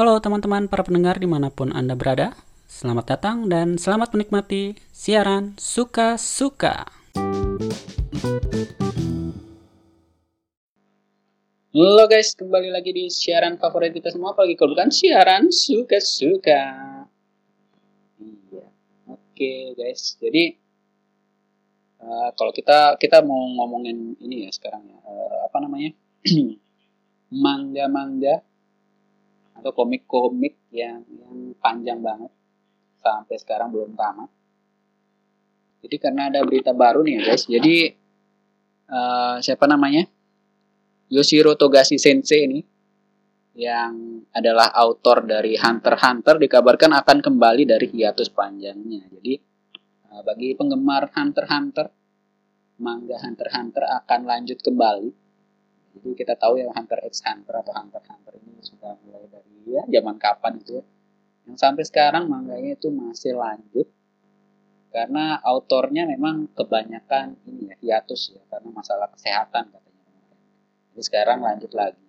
Halo teman-teman para pendengar di mana pun Anda berada. Selamat datang dan selamat menikmati siaran Suka-Suka Halo guys, kembali lagi di siaran favorit kita semua Apalagi kalau bukan siaran Suka-Suka Iya, oke guys Jadi uh, kalau kita kita mau ngomongin ini ya sekarang ya uh, Apa namanya? Mangga-mangga atau komik-komik yang yang panjang banget sampai sekarang belum tamat. Jadi karena ada berita baru nih ya guys. Jadi uh, siapa namanya? Yoshiro Togashi Sensei ini yang adalah autor dari Hunter x Hunter dikabarkan akan kembali dari hiatus panjangnya. Jadi uh, bagi penggemar Hunter x Hunter, manga Hunter x Hunter akan lanjut kembali jadi kita tahu ya Hunter x Hunter atau Hunter Hunter ini sudah mulai dari ya zaman kapan itu ya. Yang sampai sekarang manganya itu masih lanjut karena autornya memang kebanyakan ini ya hiatus ya karena masalah kesehatan katanya. Jadi sekarang lanjut lagi.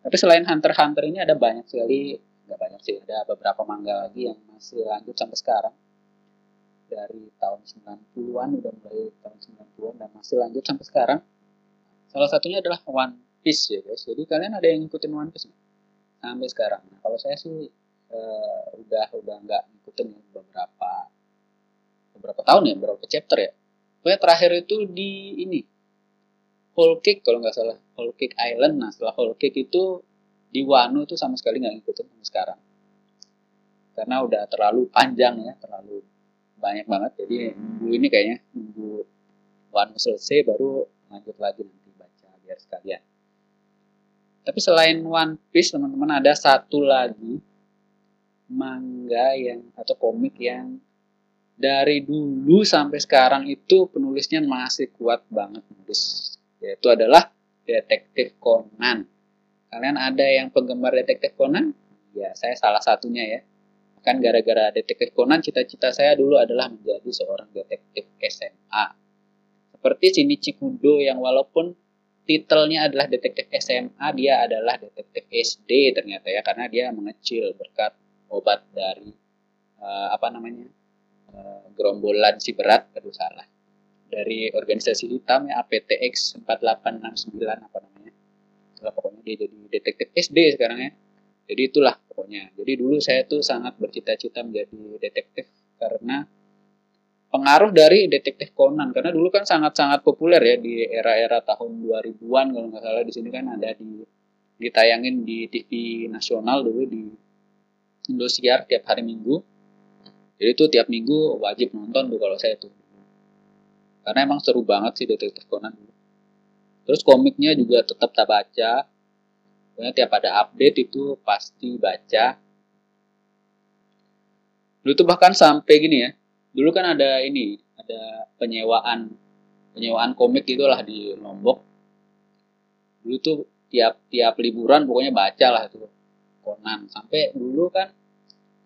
Tapi selain Hunter Hunter ini ada banyak sekali nggak banyak sih ada beberapa manga lagi yang masih lanjut sampai sekarang dari tahun 90-an udah mulai tahun 90-an dan masih lanjut sampai sekarang Salah satunya adalah One Piece ya guys. Jadi kalian ada yang ngikutin One Piece sampai sekarang? Nah, kalau saya sih uh, udah udah nggak ngikutin beberapa beberapa tahun ya, beberapa chapter ya. Pokoknya terakhir itu di ini Whole Cake kalau nggak salah Whole Cake Island. Nah setelah Whole Cake itu di Wano itu sama sekali nggak ngikutin sampai sekarang karena udah terlalu panjang ya terlalu banyak banget jadi minggu ini kayaknya minggu Wano selesai baru lanjut lagi biar sekalian. Tapi selain One Piece, teman-teman ada satu lagi manga yang atau komik yang dari dulu sampai sekarang itu penulisnya masih kuat banget nulis. Yaitu adalah Detektif Conan. Kalian ada yang penggemar Detektif Conan? Ya, saya salah satunya ya. Kan gara-gara Detektif Conan, cita-cita saya dulu adalah menjadi seorang detektif SMA. Seperti Shinichi Kudo yang walaupun titelnya adalah detektif SMA, dia adalah detektif SD ternyata ya karena dia mengecil berkat obat dari uh, apa namanya uh, gerombolan si berat aduh salah. Dari organisasi hitam ya APTX 4869 apa namanya. Itulah pokoknya dia jadi detektif SD sekarang ya. Jadi itulah pokoknya. Jadi dulu saya tuh sangat bercita-cita menjadi detektif karena pengaruh dari detektif Conan karena dulu kan sangat-sangat populer ya di era-era tahun 2000-an kalau nggak salah di sini kan ada di ditayangin di TV nasional dulu di Indosiar tiap hari Minggu. Jadi itu tiap minggu wajib nonton tuh kalau saya tuh. Karena emang seru banget sih detektif Conan. Terus komiknya juga tetap tak baca. Pokoknya tiap ada update itu pasti baca. Dulu tuh bahkan sampai gini ya, dulu kan ada ini ada penyewaan penyewaan komik itulah di Lombok. Dulu tuh tiap tiap liburan pokoknya baca lah itu Conan. Sampai dulu kan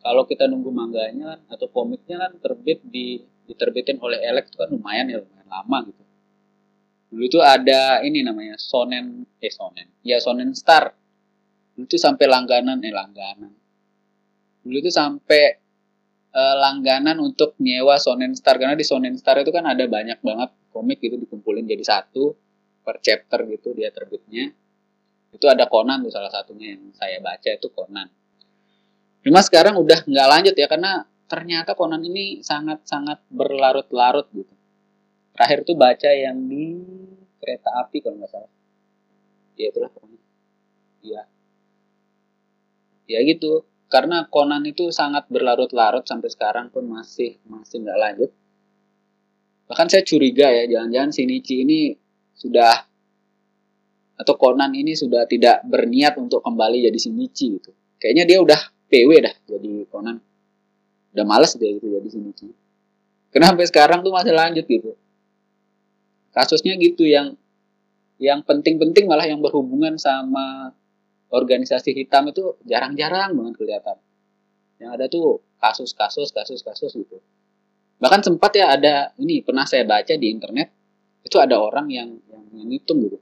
kalau kita nunggu mangganya kan atau komiknya kan terbit di diterbitin oleh Elek itu kan lumayan ya lumayan lama gitu. Dulu tuh ada ini namanya Sonen eh Sonen. Ya Sonen Star. Dulu tuh sampai langganan eh langganan. Dulu tuh sampai uh, langganan untuk nyewa Sonen Star. Karena di Sonen Star itu kan ada banyak banget komik gitu dikumpulin jadi satu per chapter gitu dia terbitnya. Itu ada Conan tuh salah satunya yang saya baca itu Conan. Cuma sekarang udah nggak lanjut ya karena ternyata Conan ini sangat-sangat berlarut-larut gitu. Terakhir tuh baca yang di kereta api kalau nggak salah. Ya itulah pokoknya. Iya. Ya gitu karena Conan itu sangat berlarut-larut sampai sekarang pun masih masih nggak lanjut. Bahkan saya curiga ya jangan-jangan Shinichi ini sudah atau Conan ini sudah tidak berniat untuk kembali jadi Shinichi gitu. Kayaknya dia udah PW dah jadi Conan. Udah males dia gitu jadi Shinichi kenapa sampai sekarang tuh masih lanjut gitu. Kasusnya gitu yang yang penting-penting malah yang berhubungan sama organisasi hitam itu jarang-jarang banget kelihatan. Yang ada tuh kasus-kasus, kasus-kasus gitu. Bahkan sempat ya ada ini pernah saya baca di internet itu ada orang yang yang menghitung gitu.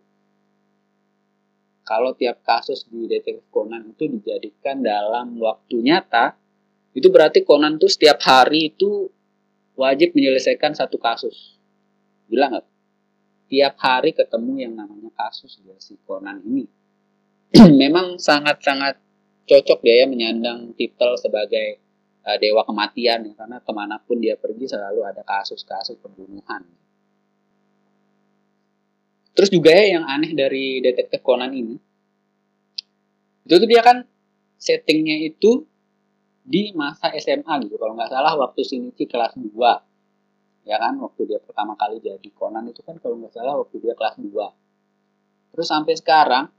kalau tiap kasus di detektif Conan itu dijadikan dalam waktu nyata, itu berarti Conan tuh setiap hari itu wajib menyelesaikan satu kasus. Gila nggak? Tiap hari ketemu yang namanya kasus ya si Conan ini. Memang sangat-sangat cocok dia ya menyandang titel sebagai uh, dewa kematian ya, karena ke mana pun dia pergi selalu ada kasus-kasus pembunuhan. Terus juga ya yang aneh dari detektif Conan ini, itu tuh dia kan settingnya itu di masa SMA gitu kalau nggak salah waktu Shinichi kelas 2 ya kan waktu dia pertama kali jadi Conan itu kan kalau nggak salah waktu dia kelas 2 terus sampai sekarang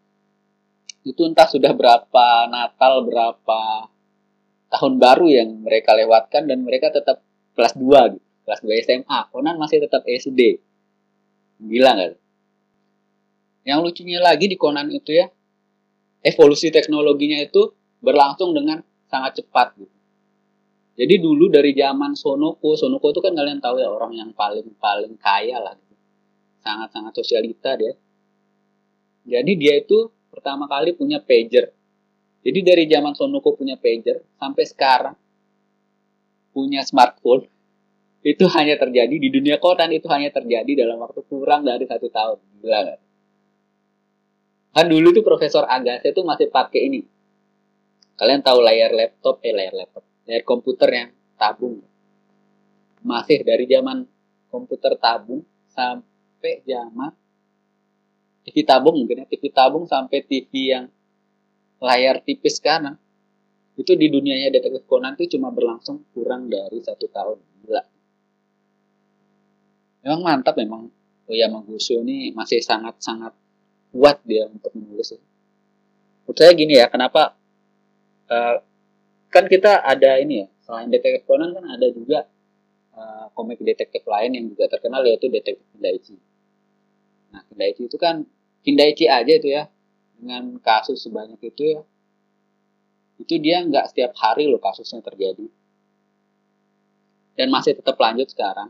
itu entah sudah berapa Natal berapa tahun baru yang mereka lewatkan dan mereka tetap kelas 2 gitu kelas 2 SMA Conan masih tetap SD gila nggak yang lucunya lagi di Conan itu ya evolusi teknologinya itu berlangsung dengan sangat cepat gitu. Jadi dulu dari zaman Sonoko, Sonoko itu kan kalian tahu ya orang yang paling paling kaya lah gitu. Sangat-sangat sosialita dia. Jadi dia itu pertama kali punya pager. Jadi dari zaman Sonoko punya pager sampai sekarang punya smartphone itu hanya terjadi di dunia koran itu hanya terjadi dalam waktu kurang dari satu tahun. Gila kan? Dulu tuh Profesor Agassi itu masih pakai ini Kalian tahu layar laptop, eh layar laptop, layar komputer yang tabung. Masih dari zaman komputer tabung sampai zaman TV tabung mungkin ya, TV tabung sampai TV yang layar tipis sekarang. Itu di dunianya detektif Conan itu cuma berlangsung kurang dari satu tahun. Gila. Memang mantap memang Oyamaguchi ini masih sangat-sangat kuat dia untuk menulis. Menurut saya gini ya, kenapa uh, kan kita ada ini ya selain detektif Conan kan ada juga uh, komik detektif lain yang juga terkenal yaitu detektif Kindaichi. Nah Kindaichi itu kan Kindaichi aja itu ya. Dengan kasus sebanyak itu ya. Itu dia nggak setiap hari loh kasusnya terjadi. Dan masih tetap lanjut sekarang.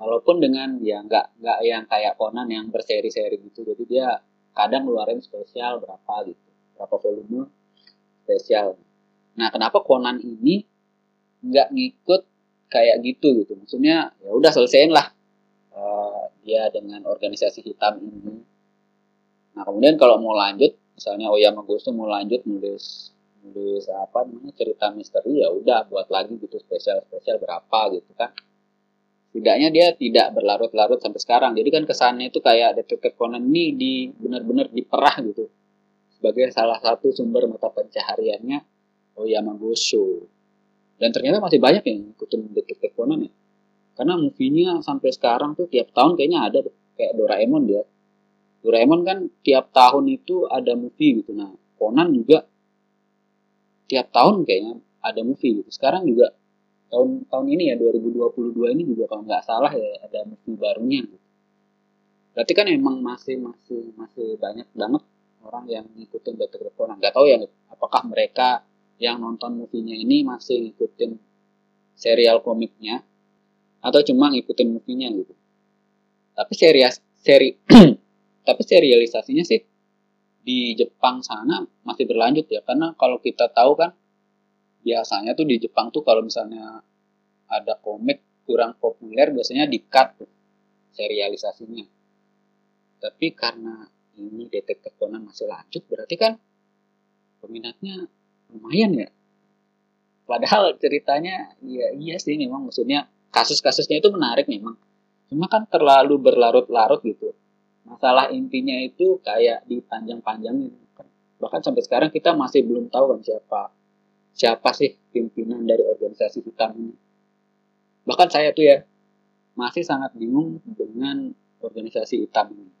Walaupun dengan ya nggak nggak yang kayak Conan yang berseri-seri gitu. Jadi dia kadang ngeluarin spesial berapa gitu. Berapa volume spesial. Nah, kenapa Conan ini nggak ngikut kayak gitu gitu? Maksudnya ya udah selesaiin lah uh, dia dengan organisasi hitam ini. Nah, kemudian kalau mau lanjut, misalnya Oyama Gosu mau lanjut nulis nulis apa namanya cerita misteri ya udah buat lagi gitu spesial spesial berapa gitu kan setidaknya dia tidak berlarut-larut sampai sekarang jadi kan kesannya itu kayak detektif Conan ini di benar-benar diperah gitu sebagai salah satu sumber mata pencahariannya Oyamagosu. Dan ternyata masih banyak yang ikutin detektif Conan ya. Karena movie-nya sampai sekarang tuh tiap tahun kayaknya ada kayak Doraemon dia. Doraemon kan tiap tahun itu ada movie gitu. Nah, Conan juga tiap tahun kayaknya ada movie gitu. Sekarang juga tahun tahun ini ya 2022 ini juga kalau nggak salah ya ada movie barunya gitu. Berarti kan emang masih masih masih banyak banget orang yang ngikutin Detektif Conan. Gak tahu ya apakah mereka yang nonton movie-nya ini masih ngikutin serial komiknya atau cuma ngikutin movie-nya gitu. Tapi serias seri tapi serialisasinya sih di Jepang sana masih berlanjut ya karena kalau kita tahu kan biasanya tuh di Jepang tuh kalau misalnya ada komik kurang populer biasanya di cut tuh serialisasinya. Tapi karena ini detektif Conan masih lanjut berarti kan peminatnya lumayan ya padahal ceritanya ya iya sih memang maksudnya kasus-kasusnya itu menarik memang. Cuma kan terlalu berlarut-larut gitu. Masalah intinya itu kayak dipanjang-panjangin bahkan sampai sekarang kita masih belum tahu kan siapa siapa sih pimpinan dari organisasi hitam ini. Bahkan saya tuh ya masih sangat bingung dengan organisasi hitam ini.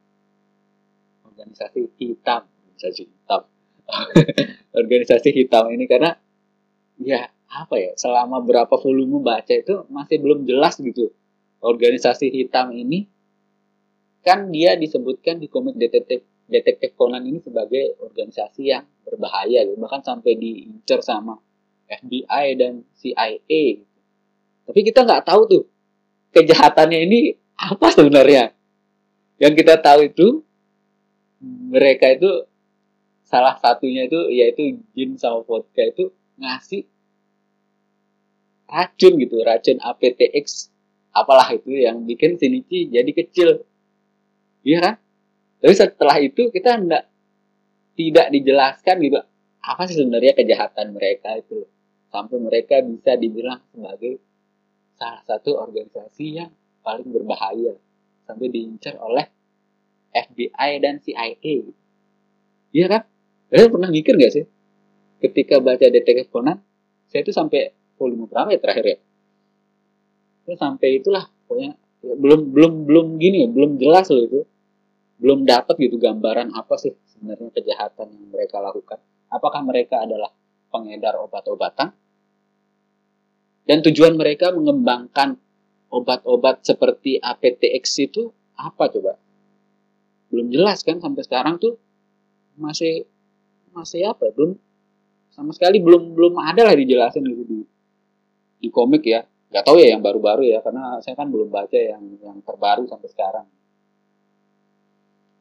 Organisasi hitam organisasi hitam. Organisasi hitam ini karena ya apa ya selama berapa volume baca itu masih belum jelas gitu organisasi hitam ini kan dia disebutkan di komik detektif detektif Conan ini sebagai organisasi yang berbahaya gitu. bahkan sampai diincar sama FBI dan CIA gitu. tapi kita nggak tahu tuh kejahatannya ini apa sebenarnya yang kita tahu itu mereka itu salah satunya itu yaitu Jin sama vodka itu ngasih racun gitu racun APTX apalah itu yang bikin Shinichi jadi kecil. Iya kan? Tapi setelah itu kita enggak tidak dijelaskan gitu apa sih sebenarnya kejahatan mereka itu sampai mereka bisa dibilang sebagai salah satu organisasi yang paling berbahaya. Sampai diincar oleh FBI dan CIA iya kan? Kalian pernah mikir gak sih? Ketika baca detektif Conan saya itu sampai volume berapa ya terakhir ya? Ya sampai itulah pokoknya ya, belum belum belum gini ya belum jelas loh itu. Belum dapat gitu gambaran apa sih sebenarnya kejahatan yang mereka lakukan. Apakah mereka adalah pengedar obat-obatan? Dan tujuan mereka mengembangkan obat-obat seperti APTX itu apa coba? Belum jelas kan sampai sekarang tuh masih masih apa ya? belum sama sekali belum belum ada lah dijelasin gitu di di komik ya. Nggak tahu ya yang baru-baru ya karena saya kan belum baca yang yang terbaru sampai sekarang.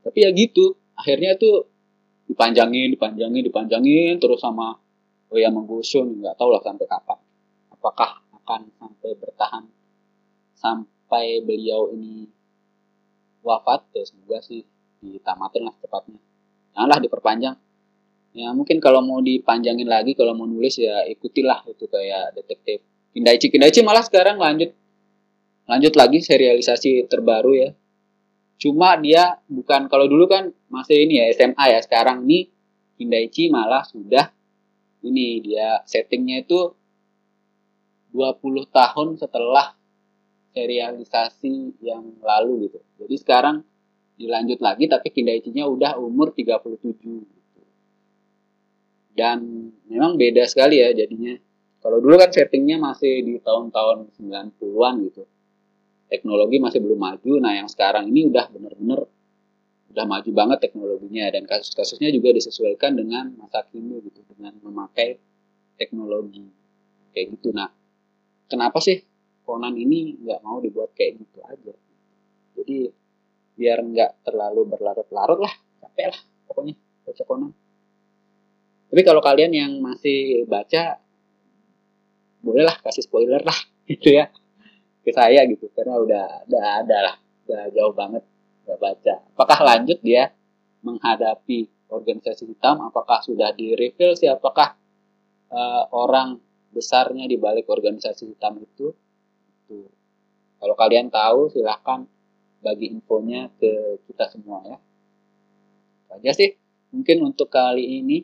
Tapi ya gitu akhirnya tuh dipanjangin dipanjangin dipanjangin terus sama oh ya menggusun nggak tahu lah sampai kapan. Apakah akan sampai bertahan sampai beliau ini wafat? Ya semoga sih ditamatin lah cepatnya janganlah diperpanjang. Ya mungkin kalau mau dipanjangin lagi kalau mau nulis ya ikutilah itu kayak detektif Kindaichi Kindaichi malah sekarang lanjut lanjut lagi serialisasi terbaru ya cuma dia bukan kalau dulu kan masih ini ya SMA ya sekarang nih Kindaichi malah sudah ini dia settingnya itu 20 tahun setelah serialisasi yang lalu gitu. Jadi sekarang dilanjut lagi tapi Kindaichi-nya udah umur 37 gitu. Dan memang beda sekali ya jadinya kalau dulu kan settingnya masih di tahun-tahun 90-an gitu. Teknologi masih belum maju. Nah, yang sekarang ini udah bener-bener udah maju banget teknologinya dan kasus-kasusnya juga disesuaikan dengan masa kini gitu dengan memakai teknologi kayak gitu. Nah, kenapa sih Conan ini nggak mau dibuat kayak gitu aja? Jadi biar nggak terlalu berlarut-larut lah, capek lah pokoknya baca Conan. Tapi kalau kalian yang masih baca bolehlah kasih spoiler lah gitu ya ke saya gitu karena udah udah ada lah udah jauh banget udah baca. Apakah lanjut dia menghadapi organisasi hitam? Apakah sudah di reveal sih? Apakah uh, orang besarnya di balik organisasi hitam itu? Itu. Kalau kalian tahu silahkan bagi infonya ke kita semua ya. Aja sih mungkin untuk kali ini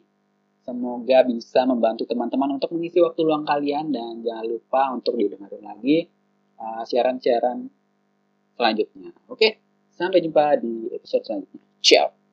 Semoga bisa membantu teman-teman untuk mengisi waktu luang kalian dan jangan lupa untuk didengarkan lagi uh, siaran-siaran uh, selanjutnya. Oke, sampai jumpa di episode selanjutnya. Ciao.